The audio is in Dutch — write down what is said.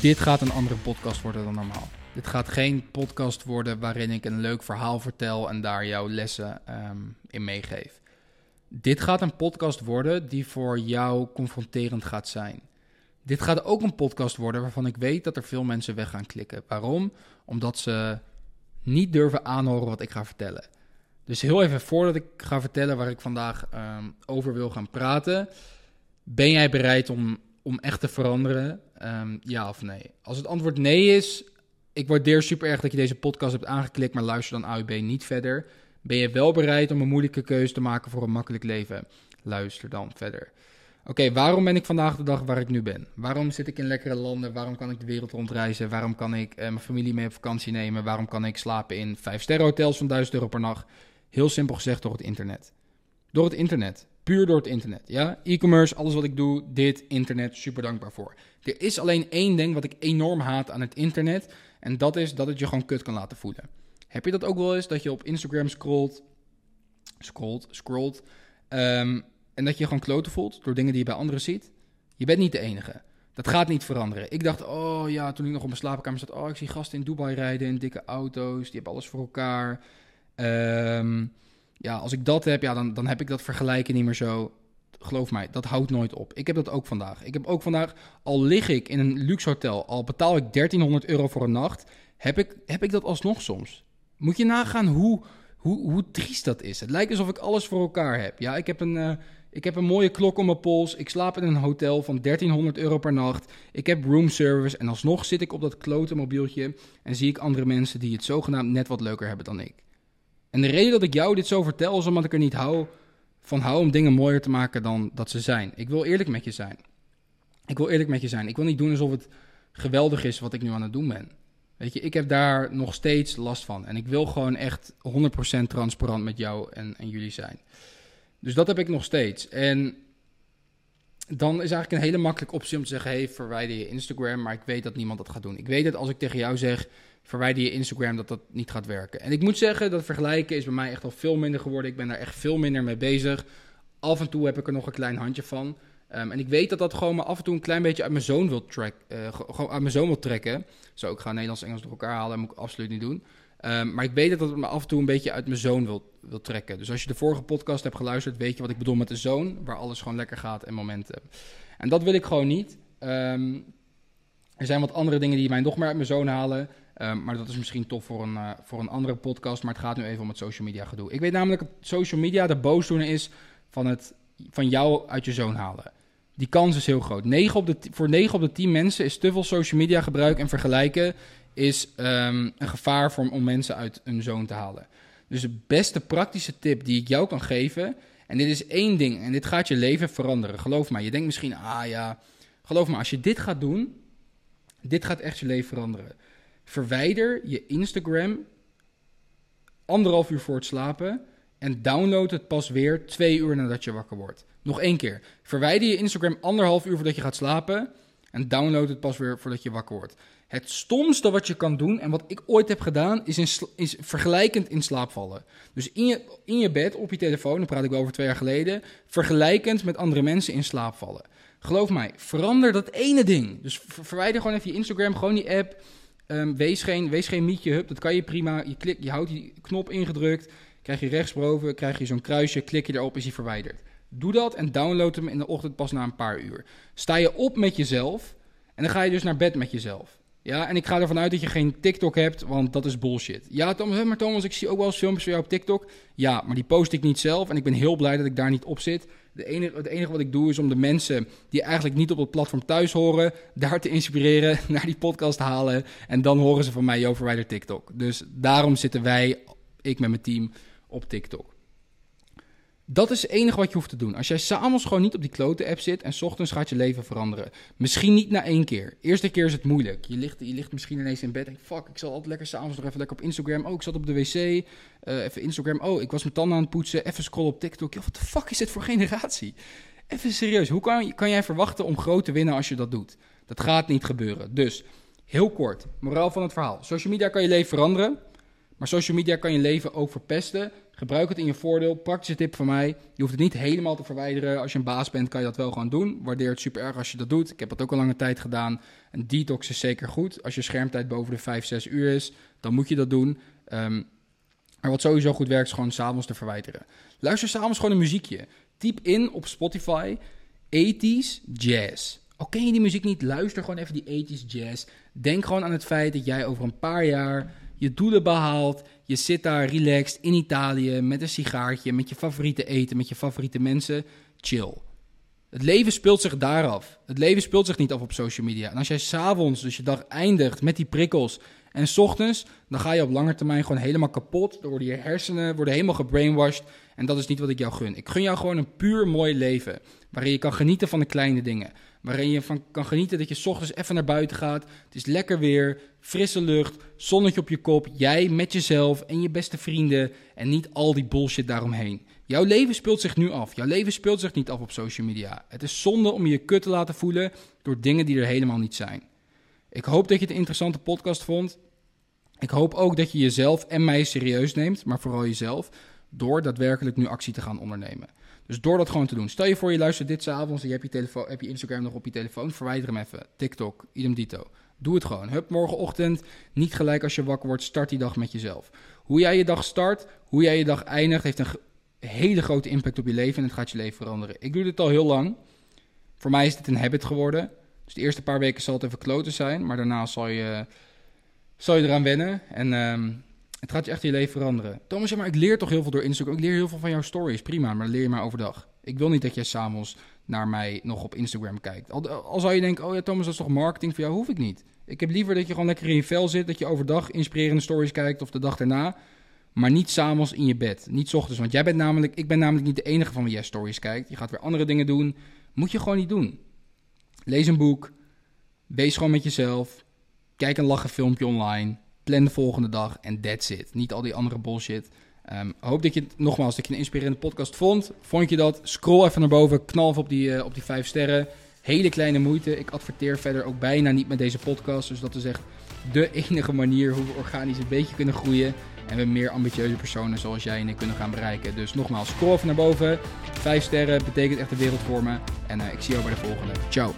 Dit gaat een andere podcast worden dan normaal. Dit gaat geen podcast worden waarin ik een leuk verhaal vertel en daar jouw lessen ehm, in meegeef. Dit gaat een podcast worden die voor jou confronterend gaat zijn. Dit gaat ook een podcast worden waarvan ik weet dat er veel mensen weg gaan klikken. Waarom? Omdat ze niet durven aanhoren wat ik ga vertellen. Dus heel even voordat ik ga vertellen waar ik vandaag ehm, over wil gaan praten, ben jij bereid om, om echt te veranderen? Ehm, ja of nee? Als het antwoord nee is, ik waardeer super erg dat je deze podcast hebt aangeklikt, maar luister dan AUB niet verder. Ben je wel bereid om een moeilijke keuze te maken voor een makkelijk leven? Luister dan verder. Oké, waarom ben ik vandaag de dag waar ik nu ben? Waarom zit ik in lekkere landen? Waarom kan ik de wereld rondreizen? Waarom kan ik eh, mijn familie mee op vakantie nemen? Waarom kan ik slapen in 5-sterren hotels van 1000 euro per nacht? Heel simpel gezegd door het internet. Door het internet. Puur door het internet. Ja? E-commerce, alles wat ik doe, dit, internet, super dankbaar voor. Er is alleen één ding wat ik enorm haat aan het internet. En dat is dat het je gewoon kut kan laten voelen. Heb je dat ook wel eens? Dat je op Instagram scrolt, scrolt, scrolt. Um, en dat je je gewoon kloten voelt door dingen die je bij anderen ziet. Je bent niet de enige. Dat gaat niet veranderen. Ik dacht, oh ja, toen ik nog op mijn slaapkamer zat, oh, ik zie gasten in Dubai rijden in dikke auto's, die hebben alles voor elkaar. Um, ja, als ik dat heb, ja, dan, dan heb ik dat vergelijken niet meer zo. Geloof mij, dat houdt nooit op. Ik heb dat ook vandaag. Ik heb ook vandaag, al lig ik in een luxe hotel, al betaal ik 1300 euro voor een nacht, heb ik, heb ik dat alsnog soms. Moet je nagaan hoe, hoe, hoe triest dat is. Het lijkt alsof ik alles voor elkaar heb. Ja, ik heb een, uh, ik heb een mooie klok om mijn pols. Ik slaap in een hotel van 1300 euro per nacht. Ik heb roomservice en alsnog zit ik op dat klote mobieltje en zie ik andere mensen die het zogenaamd net wat leuker hebben dan ik. En de reden dat ik jou dit zo vertel is omdat ik er niet hou van hou om dingen mooier te maken dan dat ze zijn. Ik wil eerlijk met je zijn. Ik wil eerlijk met je zijn. Ik wil niet doen alsof het geweldig is wat ik nu aan het doen ben. Weet je, ik heb daar nog steeds last van. En ik wil gewoon echt 100% transparant met jou en, en jullie zijn. Dus dat heb ik nog steeds. En dan is eigenlijk een hele makkelijke optie om te zeggen: hey, verwijder je Instagram. Maar ik weet dat niemand dat gaat doen. Ik weet dat als ik tegen jou zeg: verwijder je Instagram, dat dat niet gaat werken. En ik moet zeggen, dat vergelijken is bij mij echt al veel minder geworden. Ik ben daar echt veel minder mee bezig. Af en toe heb ik er nog een klein handje van. Um, en ik weet dat dat gewoon me af en toe een klein beetje uit mijn zoon wil, track, uh, gewoon mijn zoon wil trekken. Zo, ik ga Nederlands en Engels door elkaar halen, dat moet ik absoluut niet doen. Um, maar ik weet dat het me af en toe een beetje uit mijn zoon wil, wil trekken. Dus als je de vorige podcast hebt geluisterd, weet je wat ik bedoel met de zoon. Waar alles gewoon lekker gaat en momenten. En dat wil ik gewoon niet. Um, er zijn wat andere dingen die mij nog meer uit mijn zoon halen. Um, maar dat is misschien tof voor een, uh, voor een andere podcast. Maar het gaat nu even om het social media gedoe. Ik weet namelijk dat social media de boosdoener is van, het, van jou uit je zoon halen. Die kans is heel groot. 9 op de, voor 9 op de 10 mensen is te veel social media gebruik en vergelijken is um, een gevaar voor, om mensen uit hun zoon te halen. Dus de beste praktische tip die ik jou kan geven, en dit is één ding, en dit gaat je leven veranderen. Geloof mij, je denkt misschien, ah ja, geloof me, als je dit gaat doen, dit gaat echt je leven veranderen. Verwijder je Instagram anderhalf uur voor het slapen en download het pas weer twee uur nadat je wakker wordt. Nog één keer. Verwijder je Instagram anderhalf uur voordat je gaat slapen en download het pas weer voordat je wakker wordt. Het stomste wat je kan doen en wat ik ooit heb gedaan, is, in is vergelijkend in slaap vallen. Dus in je, in je bed, op je telefoon, dan praat ik wel over twee jaar geleden, vergelijkend met andere mensen in slaap vallen. Geloof mij, verander dat ene ding. Dus verwijder gewoon even je Instagram, gewoon die app. Um, wees, geen, wees geen mietje dat kan je prima. Je, klik, je houdt die knop ingedrukt, krijg je rechtsboven, krijg je zo'n kruisje, klik je erop, is hij verwijderd. Doe dat en download hem in de ochtend pas na een paar uur. Sta je op met jezelf en dan ga je dus naar bed met jezelf. Ja, en ik ga ervan uit dat je geen TikTok hebt, want dat is bullshit. Ja, Thomas, maar Thomas, ik zie ook wel filmpjes van jou op TikTok. Ja, maar die post ik niet zelf en ik ben heel blij dat ik daar niet op zit. De enige, het enige wat ik doe is om de mensen die eigenlijk niet op het platform thuis horen, daar te inspireren, naar die podcast halen. En dan horen ze van mij, over verwijder TikTok. Dus daarom zitten wij, ik met mijn team, op TikTok. Dat is het enige wat je hoeft te doen. Als jij s'avonds gewoon niet op die klote app zit en s ochtends gaat je leven veranderen. Misschien niet na één keer. Eerste keer is het moeilijk. Je ligt, je ligt misschien ineens in bed en fuck, ik zal altijd lekker s'avonds nog even lekker op Instagram. Oh, ik zat op de wc. Uh, even Instagram. Oh, ik was mijn tanden aan het poetsen. Even scrollen op TikTok. Wat de fuck is dit voor generatie? Even serieus. Hoe kan, kan jij verwachten om groot te winnen als je dat doet? Dat gaat niet gebeuren. Dus, heel kort. Moraal van het verhaal. Social media kan je leven veranderen. Maar social media kan je leven ook verpesten. Gebruik het in je voordeel. Praktische tip van mij. Je hoeft het niet helemaal te verwijderen. Als je een baas bent, kan je dat wel gewoon doen. Waardeer het super erg als je dat doet. Ik heb dat ook al lange tijd gedaan. Een detox is zeker goed. Als je schermtijd boven de 5, 6 uur is, dan moet je dat doen. Um, maar wat sowieso goed werkt, is gewoon s'avonds te verwijderen. Luister s'avonds gewoon een muziekje. Typ in op Spotify 80s jazz. Al ken je die muziek niet, luister gewoon even die 80s jazz. Denk gewoon aan het feit dat jij over een paar jaar je doelen behaalt. Je zit daar relaxed in Italië met een sigaartje, met je favoriete eten, met je favoriete mensen. Chill. Het leven speelt zich daar af. Het leven speelt zich niet af op social media. En als jij s'avonds, dus je dag eindigt met die prikkels. En s ochtends, dan ga je op lange termijn gewoon helemaal kapot. Dan worden je hersenen worden helemaal gebrainwashed. En dat is niet wat ik jou gun. Ik gun jou gewoon een puur mooi leven. Waarin je kan genieten van de kleine dingen. Waarin je van kan genieten dat je s ochtends even naar buiten gaat. Het is lekker weer, frisse lucht, zonnetje op je kop. Jij met jezelf en je beste vrienden. En niet al die bullshit daaromheen. Jouw leven speelt zich nu af. Jouw leven speelt zich niet af op social media. Het is zonde om je kut te laten voelen door dingen die er helemaal niet zijn. Ik hoop dat je het een interessante podcast vond. Ik hoop ook dat je jezelf en mij serieus neemt, maar vooral jezelf, door daadwerkelijk nu actie te gaan ondernemen. Dus door dat gewoon te doen. Stel je voor, je luistert dit s'avonds en je hebt je, heb je Instagram nog op je telefoon. Verwijder hem even. TikTok, idem dito. Doe het gewoon. Hup, morgenochtend, niet gelijk als je wakker wordt, start die dag met jezelf. Hoe jij je dag start, hoe jij je dag eindigt, heeft een hele grote impact op je leven en het gaat je leven veranderen. Ik doe dit al heel lang. Voor mij is dit een habit geworden. Dus de eerste paar weken zal het even kloten zijn, maar daarna zal je, zal je eraan wennen. En ehm, het gaat je echt je leven veranderen. Thomas, ja, maar ik leer toch heel veel door Instagram. Ik leer heel veel van jouw stories. Prima, maar leer je maar overdag. Ik wil niet dat jij s'avonds naar mij nog op Instagram kijkt. Al, al zou je denken, oh ja, Thomas, dat is toch marketing voor jou? Hoef ik niet. Ik heb liever dat je gewoon lekker in je vel zit. Dat je overdag inspirerende stories kijkt of de dag daarna. Maar niet s'avonds in je bed. Niet s ochtends. Want jij bent namelijk, ik ben namelijk niet de enige van wie jij stories kijkt. Je gaat weer andere dingen doen. Moet je gewoon niet doen. Lees een boek. Wees gewoon met jezelf. Kijk een lachen filmpje online. Plan de volgende dag. En that's it. Niet al die andere bullshit. Um, hoop dat je nogmaals, dat je een inspirerende podcast vond. Vond je dat? Scroll even naar boven. Knal op die, uh, op die vijf sterren. Hele kleine moeite. Ik adverteer verder ook bijna niet met deze podcast. Dus dat is echt de enige manier hoe we organisch een beetje kunnen groeien. En we meer ambitieuze personen zoals jij en ik kunnen gaan bereiken. Dus nogmaals, scroll even naar boven. Vijf sterren betekent echt de wereld voor me. En uh, ik zie jou bij de volgende. Ciao.